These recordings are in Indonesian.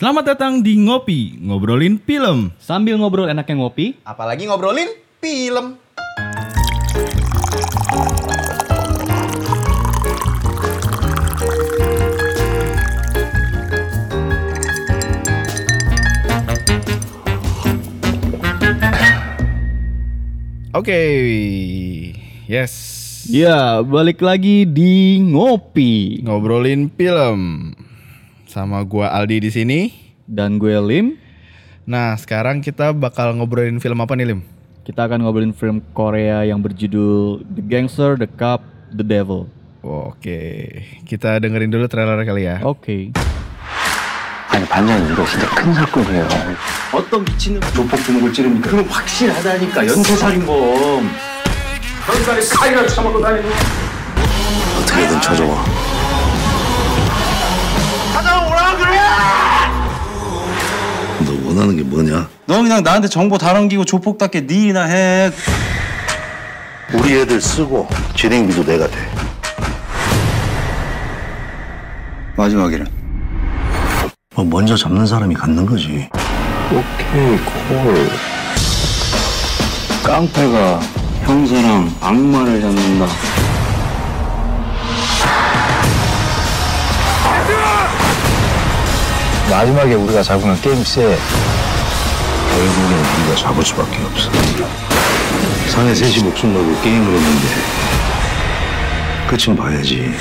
Selamat datang di Ngopi, ngobrolin film. Sambil ngobrol enaknya ngopi, Apalagi ngobrolin film. Oke, yes. ya balik lagi di ngopi Ngobrolin film. Sama gua Aldi di sini. dan gue Lim. Nah, sekarang kita bakal ngobrolin film apa nih, Lim? Kita akan ngobrolin film Korea yang berjudul The Gangster, The Cop, The Devil. Oke, kita dengerin dulu trailer kali ya. Oke. 아니 반장님 이거 진짜 큰 사건이에요. 어떤 미친놈 조폭 두목을 찌릅니까? 그건 확실하다니까 연쇄살인범. 그러니까 칼이라도 처먹고 다니는. 어떻게든 찾아와. 원하는 게 뭐냐? 너 그냥 나한테 정보 다 넘기고 조폭답게 네 일이나 해. 우리 애들 쓰고 진행비도 내가 돼. 마지막에는 뭐 먼저 잡는 사람이 갖는 거지. 오케이 콜. 깡패가 형사랑 악마를 잡는다. 마지막에 우리가 잡으면 게임 세. 결국엔 우리가 잡을 수밖에 없어. 사내 셋이 목숨 걸고 게임을 했는데 끝은 봐야지.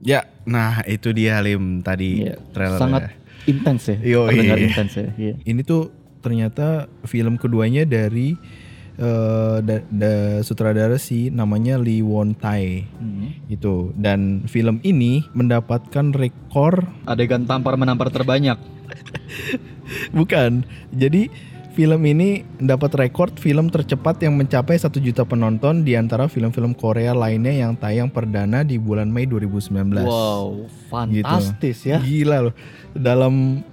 Ya, nah itu dia Lim tadi Iya, trailer. sangat intens ya. Yo, Terdengar iya. intens ya. Iya. Ini tuh ternyata film keduanya dari eh, da- da- sutradara si namanya Lee Won Tae Hmm. itu dan film ini mendapatkan rekor Adegan tampar menampar terbanyak. bukan jadi film ini mendapat rekor film tercepat yang mencapai satu juta penonton di antara film-film Korea lainnya yang tayang perdana di bulan Mei 2019 Wow, fantastis ya. Gila loh. Dalam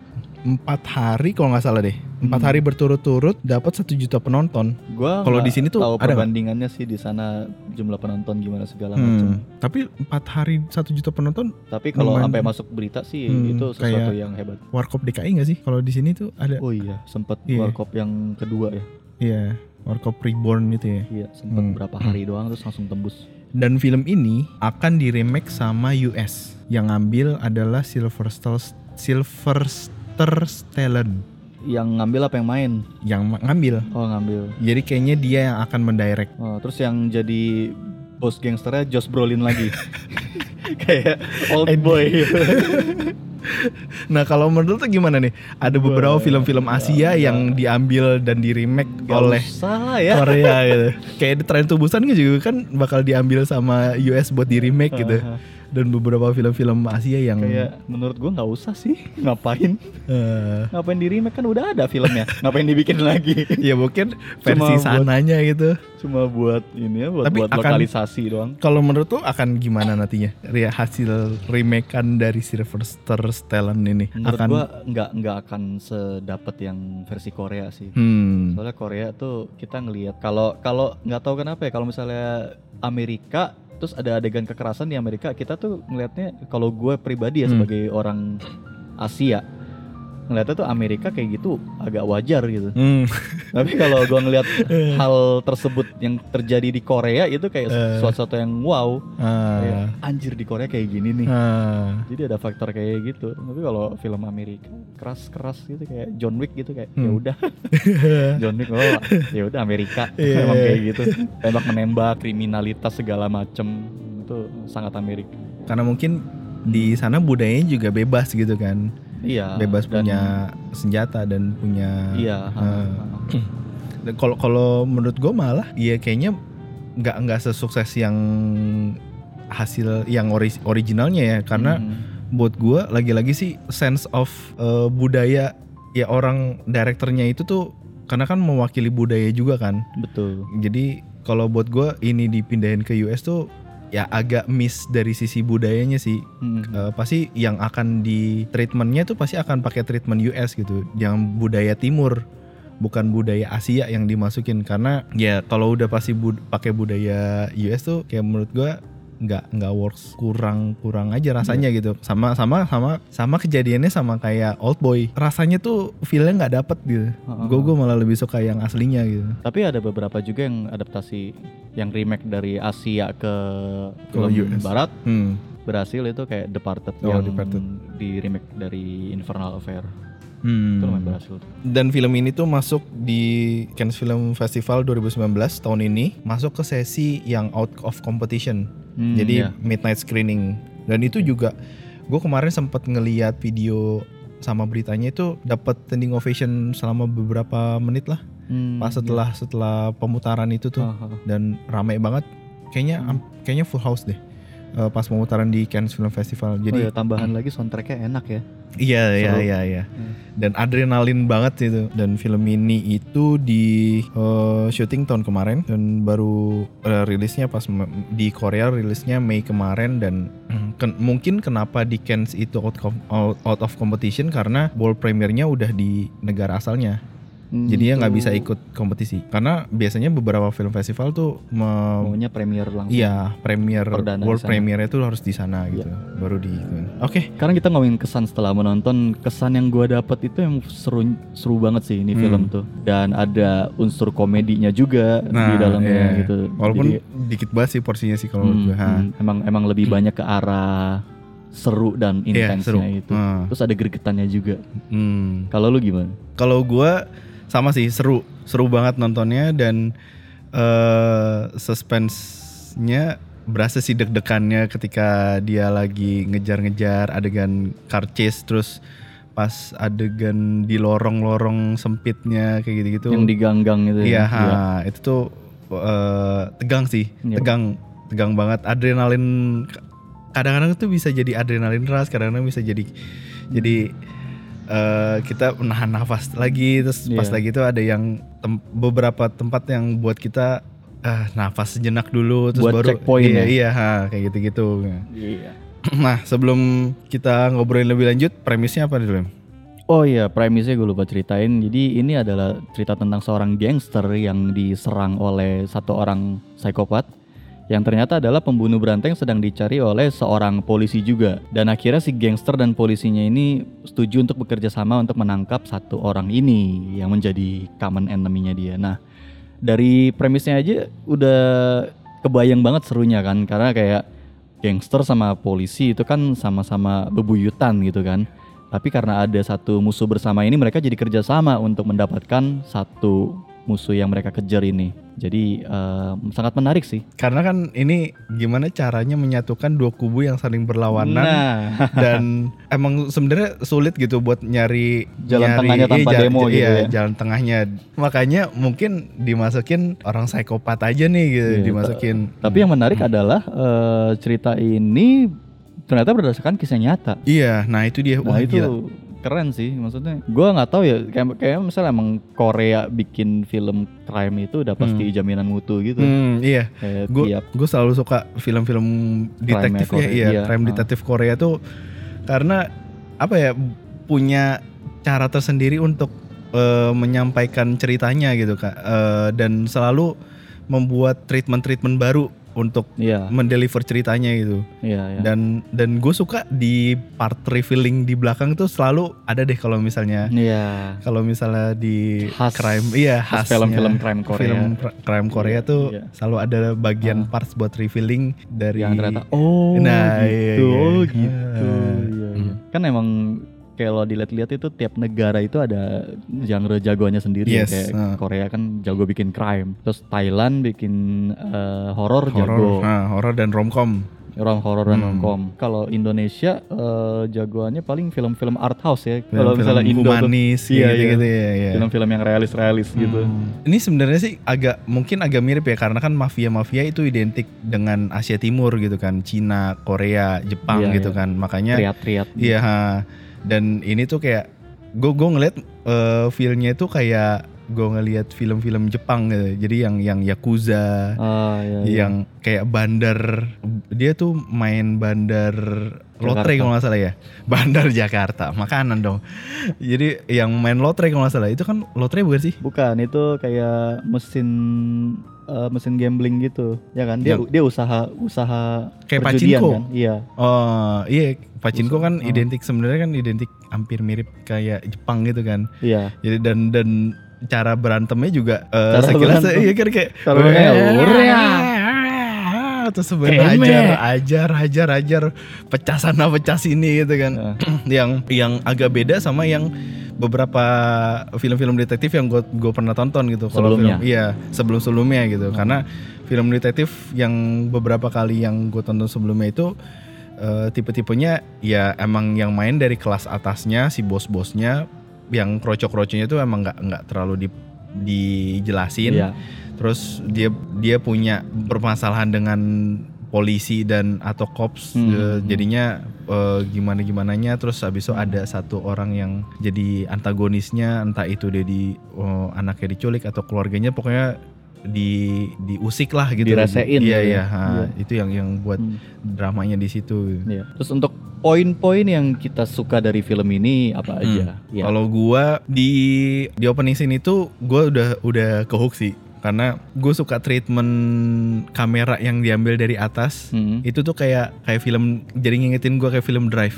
empat hari kalau nggak salah deh. Empat Hmm. hari berturut-turut dapat satu juta penonton. Gua Kalau di sini tuh tahu ada perbandingannya sih di sana jumlah penonton gimana segala macam. Hmm. Tapi empat hari satu juta penonton Tapi kalau sampai masuk berita sih Hmm, itu sesuatu kayak- yang hebat. warkop DKI nggak sih? Kalau di sini tuh ada. Oh iya, sempat Iya. warkop yang kedua ya. Iya. Warkop reborn itu ya. Iya, sempat Hmm. berapa hari doang terus langsung tembus. Dan film ini akan di-remake sama US. Yang ngambil adalah Sylvester Sylvester Stallone Yang ngambil apa yang main? yang ngambil. Oh, ngambil. Jadi kayaknya dia yang akan mendirect. Oh, terus yang jadi bos gangsternya Josh Brolin lagi. Kayak old boy. Nah kalau menurut lu gimana nih? Ada beberapa film-film Asia yang diambil dan di remake oleh salah ya. Korea gitu. Kayak The Train to Busan kan juga kan bakal diambil sama US buat di remake gitu. Dan beberapa film-film Asia yang Kayak menurut gua nggak usah sih. Ngapain? eh, Ngapain di remake kan udah ada filmnya. Ngapain dibikin lagi? ya mungkin versi buat- sananya gitu. Cuma buat ini ya, buat, Tapi buat akan- lokalisasi doang. Kalau menurut lu akan gimana nantinya? Hasil remakean dari Sylvester Stallone ini Menurut akan gua nggak nggak akan sedapat yang versi Korea sih. hmm, Soalnya Korea tuh kita ngelihat kalau kalau nggak tahu kenapa ya kalau misalnya Amerika terus ada adegan kekerasan di Amerika kita tuh ngelihatnya kalau gue pribadi ya Hmm. sebagai orang Asia ngelihatnya tuh Amerika kayak gitu agak wajar gitu. hmm, Tapi kalau gue ngelihat hal tersebut yang terjadi di Korea itu kayak Eh. sesuatu yang wow. Kayak, ah, anjir di Korea kayak gini nih. ah. Jadi ada faktor kayak gitu. Tapi kalau film Amerika keras-keras gitu kayak John Wick gitu kayak ya Hmm. udah John Wick oh ya udah Amerika Iya. emang kayak gitu. Tembak menembak, kriminalitas segala macem itu sangat Amerika. Karena mungkin di sana budayanya juga bebas gitu kan. Iya. bebas dan- punya senjata dan punya Iya. eh, ha. dan kalau kalau menurut gue malah ya kayaknya nggak nggak sesukses yang hasil yang ori- originalnya ya karena Hmm. buat gue lagi-lagi sih sense of eh, budaya ya orang direkturnya itu tuh karena kan mewakili budaya juga kan betul. jadi kalau buat gue ini dipindahin ke US tuh ya agak miss dari sisi budayanya sih Hmm. Eh, pasti yang akan di treatmentnya tuh pasti akan pakai treatment US gitu, yang budaya Timur, bukan budaya Asia yang dimasukin karena ya kalau udah pasti bud- pakai budaya US tuh kayak menurut gua nggak nggak works kurang kurang aja rasanya gitu sama sama sama sama kejadiannya sama kayak Old Boy rasanya tuh feelnya nggak dapet gitu Heeh. gue gue malah lebih suka yang aslinya gitu Tapi ada beberapa juga yang adaptasi yang remake dari Asia ke Ke film US. Barat hmm. berhasil itu kayak Departed Oh, yang Departed. di remake dari Infernal Affair Hmm. itu lumayan berhasil. Dan film ini tuh masuk di Cannes Film Festival 2019 tahun ini masuk ke sesi yang out of competition. Hmm, Jadi iya. midnight screening. Dan itu juga gue kemarin sempat ngeliat video sama beritanya itu dapat standing ovation selama beberapa menit lah. Hmm, Pas setelah setelah pemutaran itu tuh Ah, ah. dan ramai banget. Kayaknya am- kayaknya full house deh. Eh, pas pemutaran di Cannes Film Festival. Jadi oh ya, tambahan lagi soundtracknya enak ya. Iya iya iya iya. Hmm. Dan adrenalin banget itu. Dan film ini itu di eh, syuting tahun kemarin dan baru eh, rilisnya pas di Korea rilisnya Mei kemarin dan ken- mungkin kenapa di Cannes itu out, out of competition karena world premiernya udah di negara asalnya. Hmm, Jadi dia nggak itu bisa ikut kompetisi. Karena biasanya beberapa film festival tuh me- maunya premier langsung. Iya, premier Perdana world premiernya tuh harus di sana gitu. Baru di Oke. Sekarang kita ngomongin kesan setelah menonton. Kesan yang gua dapat itu yang seru seru banget sih ini Hmm. film tuh. Dan ada unsur komedinya juga di dalamnya iya. gitu. Walaupun Jadi, dikit banget sih porsinya sih kalau hmm, hmm, emang emang lebih banyak ke arah seru dan Iya, seru. intensnya itu. Hmm. Terus ada gregetannya juga. Hmm. Kalau lu gimana? Kalau gue sama sih seru, seru banget nontonnya dan eh suspense-nya berasa sih deg-degannya ketika dia lagi ngejar-ngejar adegan car chase terus pas adegan di lorong-lorong sempitnya kayak gitu-gitu. Yang di gang-gang itu Iya, ya. ha, itu tuh eh, tegang sih, Iya. tegang, tegang banget. Adrenalin kadang-kadang tuh bisa jadi adrenalin ras, kadang-kadang bisa jadi jadi eh, kita menahan nafas lagi, terus pas Iya. lagi itu ada yang tem- beberapa tempat yang buat kita ah, nafas sejenak dulu, terus Buat baru checkpoint iya, ya? iya, ha, kayak gitu-gitu. Iya. Nah, sebelum kita ngobrolin lebih lanjut, premisnya apa dulu? Oh iya, premisnya gue lupa ceritain. Jadi ini adalah cerita tentang seorang gangster yang diserang oleh satu orang psikopat yang ternyata adalah pembunuh berantai yang sedang dicari oleh seorang polisi juga. Dan akhirnya si gangster dan polisinya ini setuju untuk bekerja sama untuk menangkap satu orang ini yang menjadi common enemy-nya dia. Nah, dari premisnya aja udah kebayang banget serunya kan karena kayak gangster sama polisi itu kan sama-sama bebuyutan gitu kan. Tapi karena ada satu musuh bersama ini mereka jadi kerjasama untuk mendapatkan satu musuh yang mereka kejar ini. Jadi eh, sangat menarik sih. Karena kan ini gimana caranya menyatukan dua kubu yang saling berlawanan Nah, dan emang sebenarnya sulit gitu buat nyari Jalan nyari- tengahnya tanpa iya, demo gitu iya, ya. jalan tengahnya makanya mungkin dimasukin orang psikopat aja nih gitu Iya, dimasukin tapi yang menarik adalah eh, cerita ini ternyata berdasarkan kisah nyata. iya nah itu dia Nah wah itu gila keren sih maksudnya. Gua nggak tahu ya kayak kayak misalnya emang Korea bikin film crime itu udah pasti jaminan mutu gitu. hmm, iya gue gue selalu suka film-film detektif ya Korea, iya iya. crime Ah. detektif Korea tuh karena apa ya punya cara tersendiri untuk eh, menyampaikan ceritanya gitu kak Eh, dan selalu membuat treatment-treatment baru untuk Iya, mendeliver ceritanya gitu iya, iya. dan dan gue suka di part revealing di belakang tuh selalu ada deh kalau misalnya Iya. kalau misalnya di Khas- crime iya khas film-film crime Korea. film crime Korea tuh Iya. selalu ada bagian Ah. parts buat revealing dari yang ternyata oh Nah, gitu, iya, iya. oh gitu. Iya, iya. Kan emang kalau dilihat-lihat itu tiap negara itu ada genre jagoannya sendiri. Yes, kayak ah. Korea kan jago bikin crime, terus Thailand bikin horor horor jago, nah, horor dan romcom orang horor dan Hmm. romcom. Kalau Indonesia eh, jagoannya paling film-film art house ya. Kalau misalnya Indo tuh, humanis iya, gitu, iya. gitu ya, ya. film-film yang realis-realis gitu. ini sebenarnya sih agak mungkin agak mirip ya karena kan mafia-mafia itu identik dengan Asia Timur gitu kan Cina Korea Jepang Iya, gitu iya. kan makanya Triat-triat. Iya, ha. Dan ini tuh kayak gue gue ngeliat eh, feelnya itu kayak gue ngeliat film-film Jepang gitu. Jadi yang yang yakuza, Ah, iya, iya. yang kayak bandar dia tuh main bandar lotre kalau nggak salah ya Bandar Jakarta makanan dong jadi yang main lotre kalau nggak salah itu kan lotre bukan sih Bukan, itu kayak mesin eh, mesin gambling gitu, ya kan? Dia Yang- dia usaha usaha Kayak perjudian pachinko. kan? Iya. oh iya Pachinko kan Oh. identik sebenarnya kan identik hampir mirip kayak Jepang gitu kan Iya. jadi dan dan cara berantemnya juga eh Cara sekilas berantem. iya kan kayak Cara terus sebenarnya. Ajar ajar ajar ajar. Pecah sana pecah sini gitu kan. Nah, yang yang agak beda sama yang beberapa film-film detektif yang gue gue pernah tonton gitu kalau Sebelumnya? film iya sebelum sebelumnya gitu karena film detektif yang beberapa kali yang gue tonton sebelumnya itu eh, tipe-tipenya ya emang yang main dari kelas atasnya si bos-bosnya. Yang krocok-krocoknya itu emang nggak nggak terlalu di, dijelasin. Iya. Terus dia dia punya permasalahan dengan polisi dan atau cops Hmm. eh, jadinya gimana gimananya terus habis itu ada satu orang yang jadi antagonisnya entah itu dia di eh, anaknya diculik atau keluarganya pokoknya di diusik lah gitu Dirasain iya gitu iya ya. itu yang yang buat Hmm. dramanya di situ Iya. Terus untuk poin-poin yang kita suka dari film ini apa aja? Iya. Kalau gua di di opening scene itu gua udah udah kehook sih karena gue suka treatment kamera yang diambil dari atas. Hmm. Itu tuh kayak kayak film jadi ngingetin gua kayak film Drive.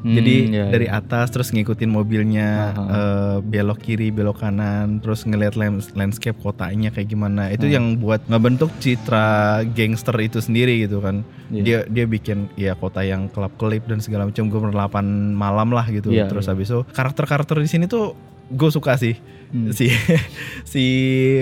Hmm, Jadi iya, dari iya. atas terus ngikutin mobilnya eh, belok kiri, belok kanan, terus ngeliat lands- landscape kotanya kayak gimana. Itu Hmm. yang buat ngebentuk citra gangster itu sendiri gitu kan. Iya. Dia dia bikin ya kota yang kelap-kelip dan segala macam gue berlapan malam lah gitu. Iya, terus iya. habis itu karakter-karakter di sini tuh gue suka sih. Hmm. Si si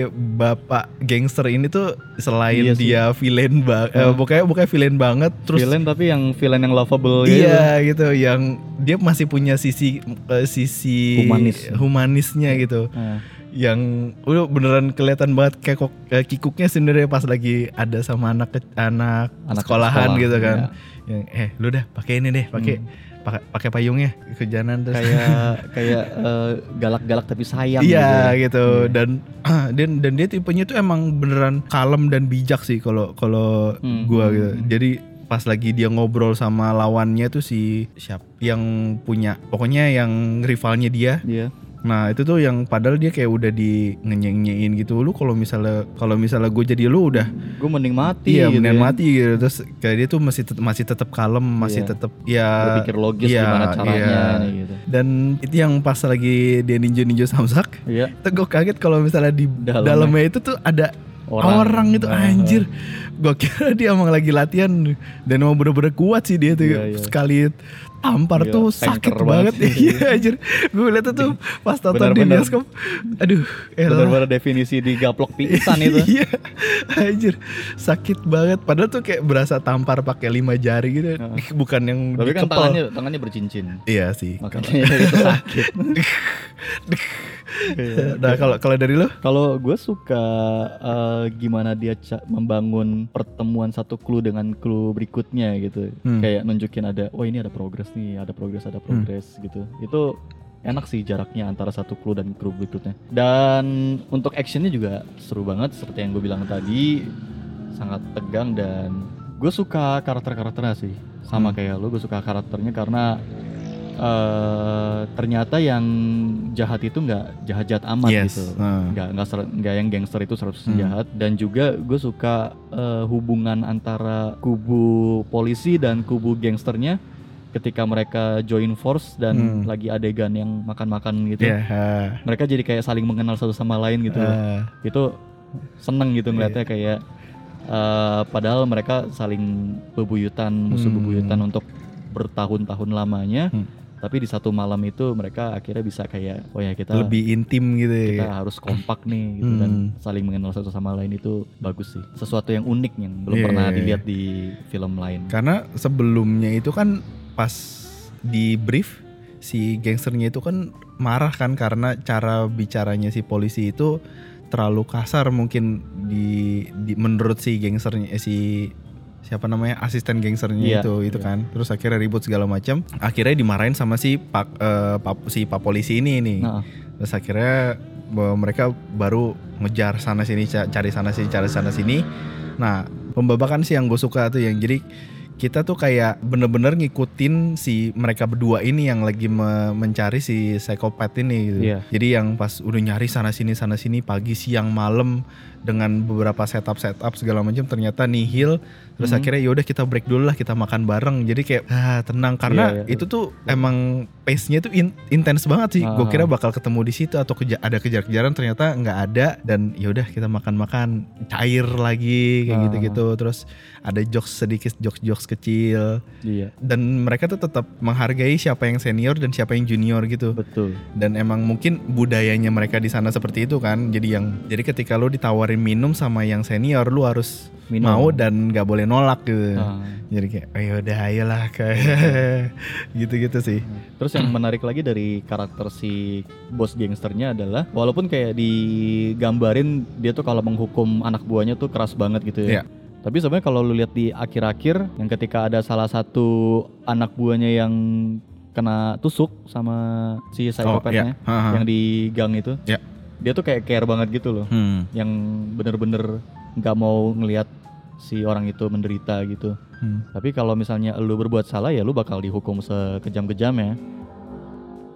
bapak gangster ini tuh selain Iya sih. dia villain banget, Hmm. bukannya bukan villain banget, terus villain tapi yang villain yang lovable gitu. Iya gitu, yang dia masih punya sisi eh, sisi Humanis. humanisnya gitu, Nah, yang udah beneran kelihatan banget kayak kok- eh, kikuknya sebenarnya pas lagi ada sama anak ke- anak, Anak sekolahan sekolah, gitu kan, iya. yang eh lu dah pakai ini deh, pakai pakai pakai payungnya kejanan terus kayak kayak eh, galak-galak tapi sayang Iya gitu. gitu dan dan dan dia tipenya tuh emang beneran kalem dan bijak sih kalau kalau Hmm. gua gitu. Jadi pas lagi dia ngobrol sama lawannya tuh si siap yang punya pokoknya yang rivalnya dia. Iya. Nah, itu tuh yang padahal dia kayak udah di ngenyeng gitu. Lu kalau misalnya kalau misalnya gue jadi lu udah Gue mending mati iya gitu mendingan ya. mati gitu. Terus kayak dia tuh masih tetap masih tetap kalem, masih Iya. tetap ya Berpikir logis iya, gimana caranya iya. nih gitu. Dan itu yang pas lagi dia ninja-ninja samsak Iya. itu gue kaget kalau misalnya di Dalamnya. dalamnya itu tuh ada orang, Orang. itu Ah. anjir gue kira dia emang lagi latihan dan emang bener-bener kuat sih dia tuh Iya, iya. sekali tampar Iya, tuh sakit banget iya anjir gue liat tuh pas tonton di Bener-bener. bioskop aduh elah. Benar-benar definisi digaplok pingsan itu. iya anjir sakit banget padahal tuh kayak berasa tampar pakai lima jari gitu Heeh. bukan yang Tapi kan dikepel. tangannya tangannya bercincin. iya sih Makanya itu sakit. nah kalau kalau dari lo Kalau gue suka eh, gimana dia membangun pertemuan satu clue dengan clue berikutnya gitu. Hmm. Kayak nunjukin ada, oh ini ada progres nih, ada progres, ada progres gitu. Itu enak sih jaraknya antara satu clue dan clue berikutnya. Dan untuk actionnya juga seru banget seperti yang gue bilang tadi, sangat tegang dan gue suka karakter-karakternya sih. Sama Hmm. kayak lu, gue suka karakternya karena eh ternyata yang jahat itu nggak jahat-jahat amat Yes. gitu Nah. nggak nggak ser- nggak yang gangster itu 100% Hmm. jahat dan juga gue suka eh, hubungan antara kubu polisi dan kubu gangsternya ketika mereka join force dan Hmm. lagi adegan yang makan-makan gitu Iya. ah, mereka jadi kayak saling mengenal satu sama lain gitu ah. itu seneng gitu ngeliatnya kayak eh, padahal mereka saling bebuyutan musuh Hmm. bebuyutan untuk bertahun-tahun lamanya Hmm. Tapi di satu malam itu mereka akhirnya bisa kayak oh ya kita lebih intim gitu ya kita harus kompak nih gitu Hmm. dan saling mengenal satu sama lain itu bagus sih sesuatu yang unik yang belum Iya, pernah iya, iya. dilihat di film lain Karena sebelumnya itu kan pas di brief si gangsternya itu kan marah kan karena cara bicaranya si polisi itu terlalu kasar mungkin di, di- menurut si gangsternya eh, si siapa namanya asisten gangsternya Iya, itu itu kan. Terus akhirnya ribut segala macam akhirnya dimarahin sama si pak eh, Pak- si pak polisi ini nih nah terus akhirnya bahwa mereka baru ngejar sana sini ca- cari sana sini cari sana sini. Nah pembabakan sih yang gue suka tuh yang jadi kita tuh kayak bener-bener ngikutin si mereka berdua ini yang lagi me- mencari si psikopat ini gitu. Iya. Jadi yang pas udah nyari sana sini sana sini pagi siang malam dengan beberapa setup setup segala macam ternyata nihil terus Mhm. akhirnya yaudah kita break dulu lah kita makan bareng jadi kayak ah, tenang karena Iya, iya. itu tuh emang pace-nya tuh in- intens banget sih gue Ah. kira bakal ketemu di situ atau keja- ada kejar-kejaran ternyata nggak ada dan yaudah kita makan-makan cair lagi kayak Ah. gitu-gitu terus ada jokes sedikit jokes-jokes kecil Iya, dan mereka tuh tetap menghargai siapa yang senior dan siapa yang junior gitu betul. dan emang mungkin budayanya mereka di sana seperti itu kan jadi yang jadi ketika lu ditawarin minum sama yang senior lu harus Minum. mau dan nggak boleh nolak gitu Ah. jadi kayak oh yaudah ayolah kayak gitu-gitu sih Terus yang menarik lagi dari karakter si bos gangsternya adalah walaupun kayak digambarin dia tuh kalau menghukum anak buahnya tuh keras banget gitu ya. Iya. Tapi sebenarnya kalau lu lihat di akhir-akhir yang ketika ada salah satu anak buahnya yang kena tusuk sama si psikopatnya iya. Ha-ha. yang di gang itu. Iya. Dia tuh kayak care banget gitu loh. Hmm. Yang bener-bener nggak mau ngelihat si orang itu menderita gitu. Hmm. Tapi kalau misalnya lu berbuat salah ya lu bakal dihukum sekejam-kejamnya.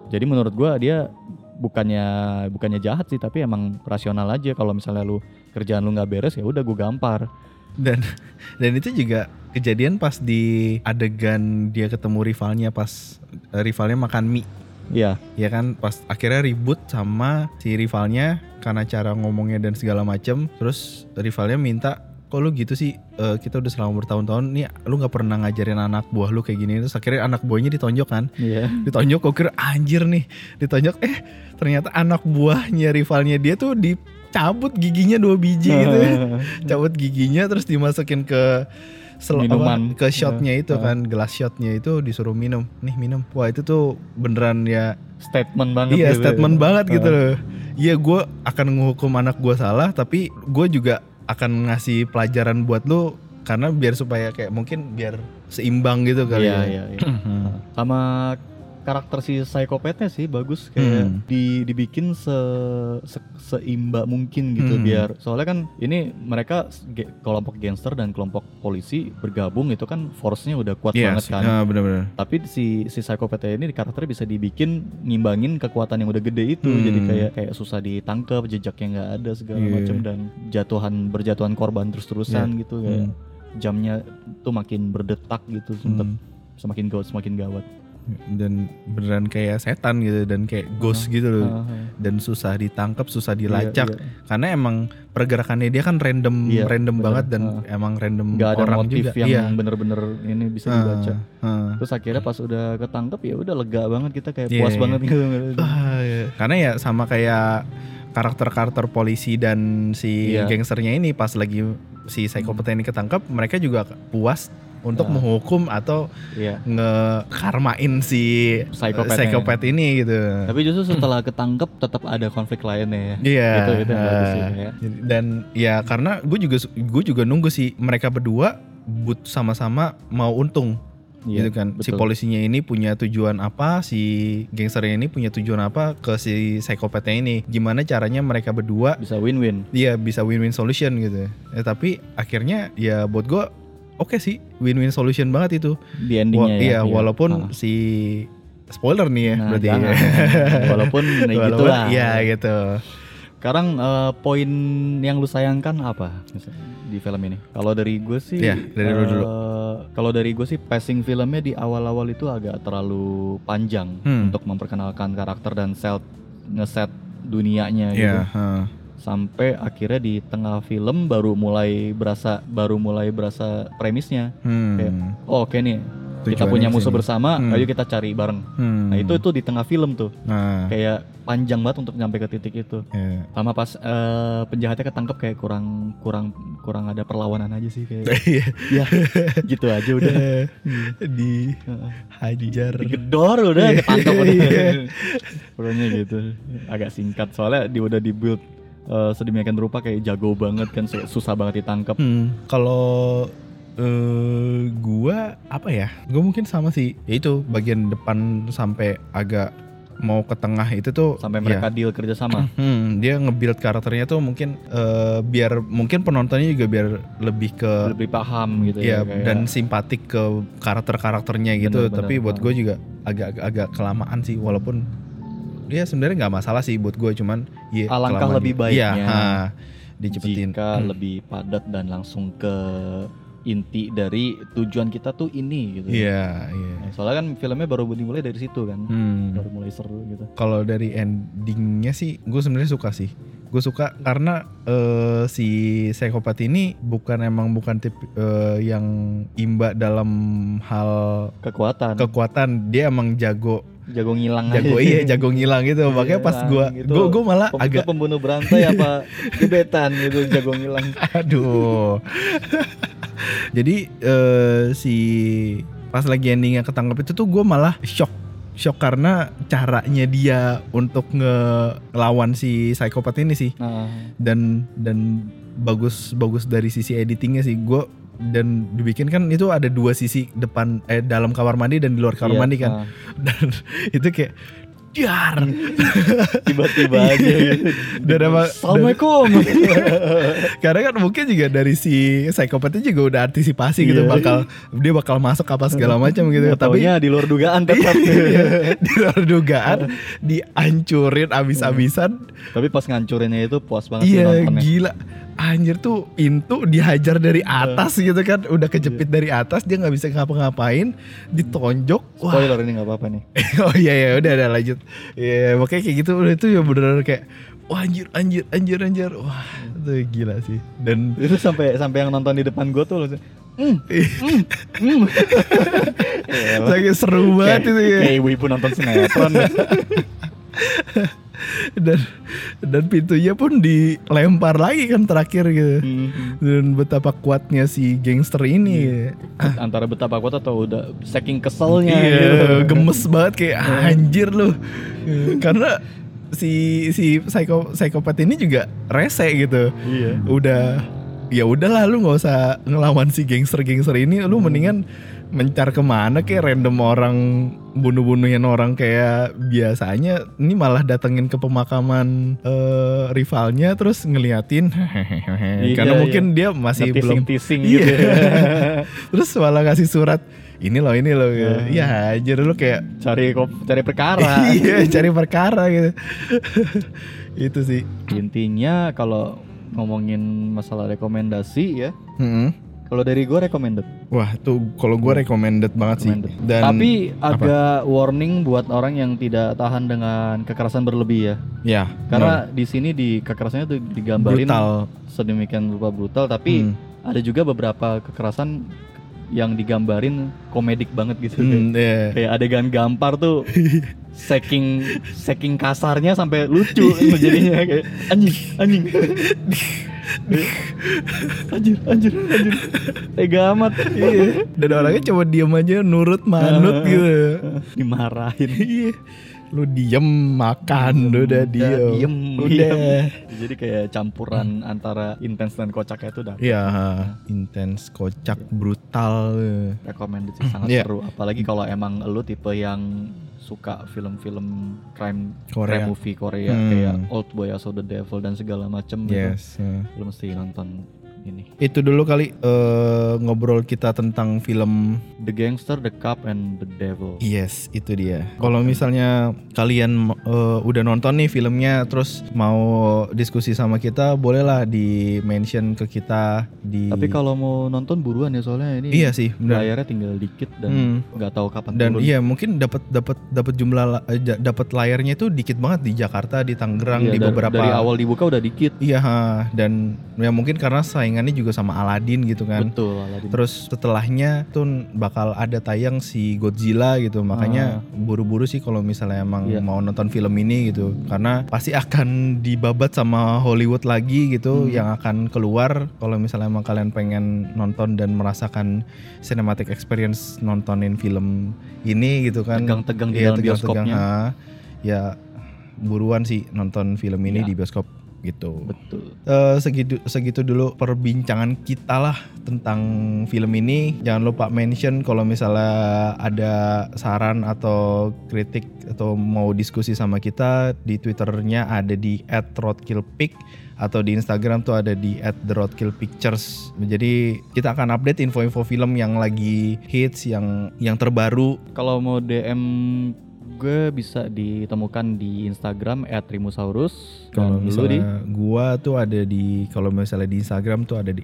Jadi menurut gua dia bukannya bukannya jahat sih tapi emang rasional aja kalau misalnya lu kerjaan lu nggak beres ya udah gua gampar. dan dan itu juga kejadian pas di adegan dia ketemu rivalnya pas eh, rivalnya makan mie Iya, ya kan? Pas akhirnya ribut sama si rivalnya karena cara ngomongnya dan segala macem. Terus rivalnya minta kok lu gitu sih? Eh, kita udah selama bertahun-tahun nih lu nggak pernah ngajarin anak buah lu kayak gini. Terus akhirnya anak buahnya ditonjok kan? Iya. ditonjok kok kira anjir nih. Ditonjok eh ternyata anak buahnya rivalnya dia tuh dicabut giginya dua biji gitu ya. Cabut giginya terus dimasukin ke sel- Minuman. apa, ke shotnya itu Ah. kan gelas shotnya itu disuruh minum nih minum wah itu tuh beneran ya Statement banget iya gitu. statement banget gitu Ah. loh iya gue akan menghukum anak gue salah tapi gue juga akan ngasih pelajaran buat lu karena biar supaya kayak mungkin biar seimbang gitu kali Iya, ya iya, iya. Sama karakter si psikopatnya sih bagus kayak Hmm. di dibikin se, se- seimba mungkin gitu Hmm. biar soalnya kan ini mereka ge- kelompok gangster dan kelompok polisi bergabung itu kan force-nya udah kuat Iya, banget kan. Ah, bener-bener Tapi si si psikopatnya ini karakternya bisa dibikin ngimbangin kekuatan yang udah gede itu Hmm. jadi kayak kayak susah ditangkap jejaknya nggak ada segala Iya. macam dan jatuhan berjatuhan korban terus-terusan gitu kayak Hmm. jamnya tuh makin berdetak gitu sempet Hmm. semakin gawat semakin gawat dan beneran kayak setan gitu dan kayak ghost gitu loh Ah, ah. dan susah ditangkap susah Iya, dilacak iya. karena emang pergerakannya dia kan random Iya, random bener. banget dan Ah. emang random nggak ada orang motif juga yang iya bener-bener ini bisa Ah, dibaca ah. terus akhirnya pas udah ketangkep ya udah lega banget kita kayak Iya, puas iya. banget gitu Ah, iya. karena ya sama kayak karakter-karakter polisi dan si Iya. gangsternya ini pas lagi si psikopat ini ketangkep mereka juga puas untuk Ah. menghukum atau Iya. ngekarmain si Psikopatnya. psikopat ini gitu tapi justru setelah ketangkep tetap ada konflik lainnya ya Iya. Itu- itu yang bagus sih, ah. ya. Dan ya karena gue juga gue juga nunggu sih mereka berdua but sama-sama mau untung Iya, gitu kan. Si betul. polisinya ini punya tujuan apa, si gangsternya ini punya tujuan apa ke si psikopatnya ini. Gimana caranya mereka berdua bisa win-win dia bisa win-win solution gitu. Eh, tapi akhirnya ya buat gue oke sih win-win solution banget itu. di Wa- endingnya ya iya, walaupun Ah. si spoiler nih ya Nah, berarti. jangan. ya Walaupun- gitulah Iya gitu. sekarang eh, poin yang lu sayangkan apa di film ini kalau dari gue sih Iya, dari lu eh, dulu. kalau dari gue sih passing filmnya di awal-awal itu agak terlalu panjang Hmm. untuk memperkenalkan karakter dan set ngeset dunianya gitu Iya, ha. Sampai akhirnya di tengah film baru mulai berasa baru mulai berasa premisnya Hmm. Kayak, oh oke nih kita Tujuannya punya musuh sini. bersama Hmm. ayo kita cari bareng Hmm. nah itu itu di tengah film tuh Nah, kayak panjang banget untuk nyampe ke titik itu ya. sama pas eh, penjahatnya ketangkep kayak kurang kurang kurang ada perlawanan aja sih kayak Iya. ya gitu aja udah di Heeh. hajar. digedor udah Iya. ketangkep udah Iya. pokoknya gitu agak singkat soalnya dia udah di eh, sedemikian rupa kayak jago banget kan susah banget ditangkap Hmm, kalau eh gua apa ya? Gua mungkin sama sih. Ya itu bagian depan sampai agak mau ke tengah itu tuh Sampai ya, mereka deal kerja sama. Hmm, dia nge-build karakternya tuh mungkin eh, biar mungkin penontonnya juga biar lebih ke lebih paham gitu ya ya. kayak- dan simpatik ke karakter-karakternya gitu. Bener, Tapi bener, buat gue juga agak agak kelamaan sih walaupun dia sebenarnya nggak masalah sih buat gue cuman ya Alangkah lebih di- baiknya Iya, ha, dicepetin. jika Hmm. lebih padat dan langsung ke inti dari tujuan kita tuh ini gitu. Iya, iya. Nah, soalnya kan filmnya baru dimulai dari situ kan. Hmm. Baru mulai seru gitu. Kalau dari endingnya sih, gue sebenarnya suka sih. Gue suka karena eh, si psikopat ini bukan emang bukan tipe eh, yang imba dalam hal Kekuatan. kekuatan. Dia emang jago, jago ngilang jago aja. iya, jago ngilang gitu. Makanya pas Ngilang gitu. gue gue malah Pem- agak, pembunuh berantai apa gebetan gitu jago ngilang. aduh. Jadi eh, si pas lagi endingnya ketangkep itu tuh gue malah shock shock karena caranya dia untuk ngelawan si psikopat ini sih Nah, dan dan bagus bagus dari sisi editingnya sih gue dan dibikin kan itu ada dua sisi depan eh dalam kamar mandi dan di luar kamar iya, mandi kan nah, dan itu kayak jar tiba-tiba aja gitu. Dan emang- Assalamualaikum. karena kan mungkin juga dari si psikopatnya juga udah antisipasi gitu Iya. bakal dia bakal masuk apa segala macam gitu Nggak tapi di luar dugaan tetap. di luar dugaan dihancurin abis-abisan Tapi pas ngancurinnya itu puas banget Iya nontonnya. gila Anjir tuh pintu dihajar dari atas gitu kan Udah kejepit dari atas Dia nggak bisa ngapa-ngapain Ditonjok Wah Spoiler ini nggak apa-apa nih. Oh iya ya udah udah lanjut Iya makanya kayak gitu Udah itu ya bener kayak Wah anjir anjir anjir anjir Wah itu gila sih Dan Itu sampai sampai yang nonton di depan gue tuh "Hmm, hmm, hmm." Iya, lah. Lagi seru banget itu ya Kayak ibu-ibu nonton sinetron. Dan dan pintunya pun dilempar lagi kan terakhir gitu Hmm. Dan betapa kuatnya si gangster ini Antara betapa kuat atau udah saking keselnya Iya, gitu. gemes banget kayak anjir lu. Karena si si psiko psikopat ini juga rese gitu. Iya. Udah ya udahlah lu nggak usah ngelawan si gangster-gangster ini, lu mendingan mencar ke mana kayak random orang bunuh-bunuhin orang kayak biasanya ini malah datengin ke pemakaman eh, rivalnya terus ngeliatin karena Iya, mungkin dia masih belum Ngetising-tising Iya. gitu. Terus malah kasih surat ini loh ini loh ya aja lu kayak cari kop- cari perkara. iya cari perkara gitu itu sih Intinya kalau ngomongin masalah rekomendasi ya, Mm-mm. Kalau dari gue recommended. wah tuh kalau gue recommended banget recommended. sih dan Tapi agak warning buat orang yang tidak tahan dengan kekerasan berlebih ya. ya Karena di sini di kekerasannya tuh digambarin brutal sedemikian rupa brutal, tapi Hmm. ada juga beberapa kekerasan yang digambarin komedik banget gitu. Hmm, iya. Kayak adegan gampar tuh saking saking kasarnya sampai lucu jadinya kayak anjing anjing anjir anjir anjir. Tega amat. Iya. dan orangnya cuma diem aja nurut manut gitu. Dimarahin. Iya. Lu diem makan lu udah diem diem udah diem. jadi kayak campuran antara intens dan kocaknya itu udah Iya, intens, kocak, brutal. recommended sih sangat Iya. seru apalagi kalau emang lu tipe yang suka film-film crime Korea. crime movie Korea Hmm. kayak Old Boy Saw the Devil dan segala macem gitu. Yes. eh. lu mesti nonton ini Itu dulu kali eh, ngobrol kita tentang film The Gangster, The Cop, and The Devil Yes, itu dia. Kalau misalnya kalian eh, udah nonton nih filmnya terus mau diskusi sama kita, bolehlah di mention ke kita di tapi kalau mau nonton buruan ya soalnya ini Iya sih, layarnya tinggal dikit dan Hmm. nggak tahu kapan Dan turun. iya mungkin dapat dapat dapat jumlah la- eh, dapat layarnya itu dikit banget di Jakarta, di Tangerang, Iya, di dari- beberapa dari awal dibuka udah dikit Iya, ha. dan ya mungkin karena saingannya juga sama Aladdin gitu kan. betul Aladdin. Terus setelahnya tuh bakal ada tayang si Godzilla gitu. Makanya buru-buru sih kalau misalnya emang Ah. Iya. mau nonton film ini gitu. Karena pasti akan dibabat sama Hollywood lagi gitu Hmm. yang akan keluar kalau misalnya emang kalian pengen nonton dan merasakan cinematic experience nontonin film ini gitu kan. Tegang-tegang di Iya, dalam tegang-tegang, bioskopnya. ha. Ya buruan sih nonton film ini Iya. di bioskop. Gitu. Betul. Eh, segitu segitu dulu perbincangan kita lah tentang film ini. Jangan lupa mention kalau misalnya ada saran atau kritik atau mau diskusi sama kita di twitternya ada di @roadkillpic atau di Instagram tuh ada di @theroadkillpictures. Jadi kita akan update info-info film yang lagi hits, yang yang terbaru. Kalau mau DM gue bisa ditemukan di Instagram @rimusaurus. Kalau lu di misalnya gua tuh ada di kalau misalnya di Instagram tuh ada di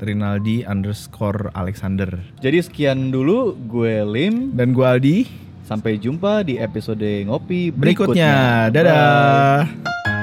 @rinaldi underscore Alexander. Jadi sekian dulu gue Lim. Dan gua Aldi. Sampai jumpa di episode ngopi Berikutnya, berikutnya. dadah. Bye.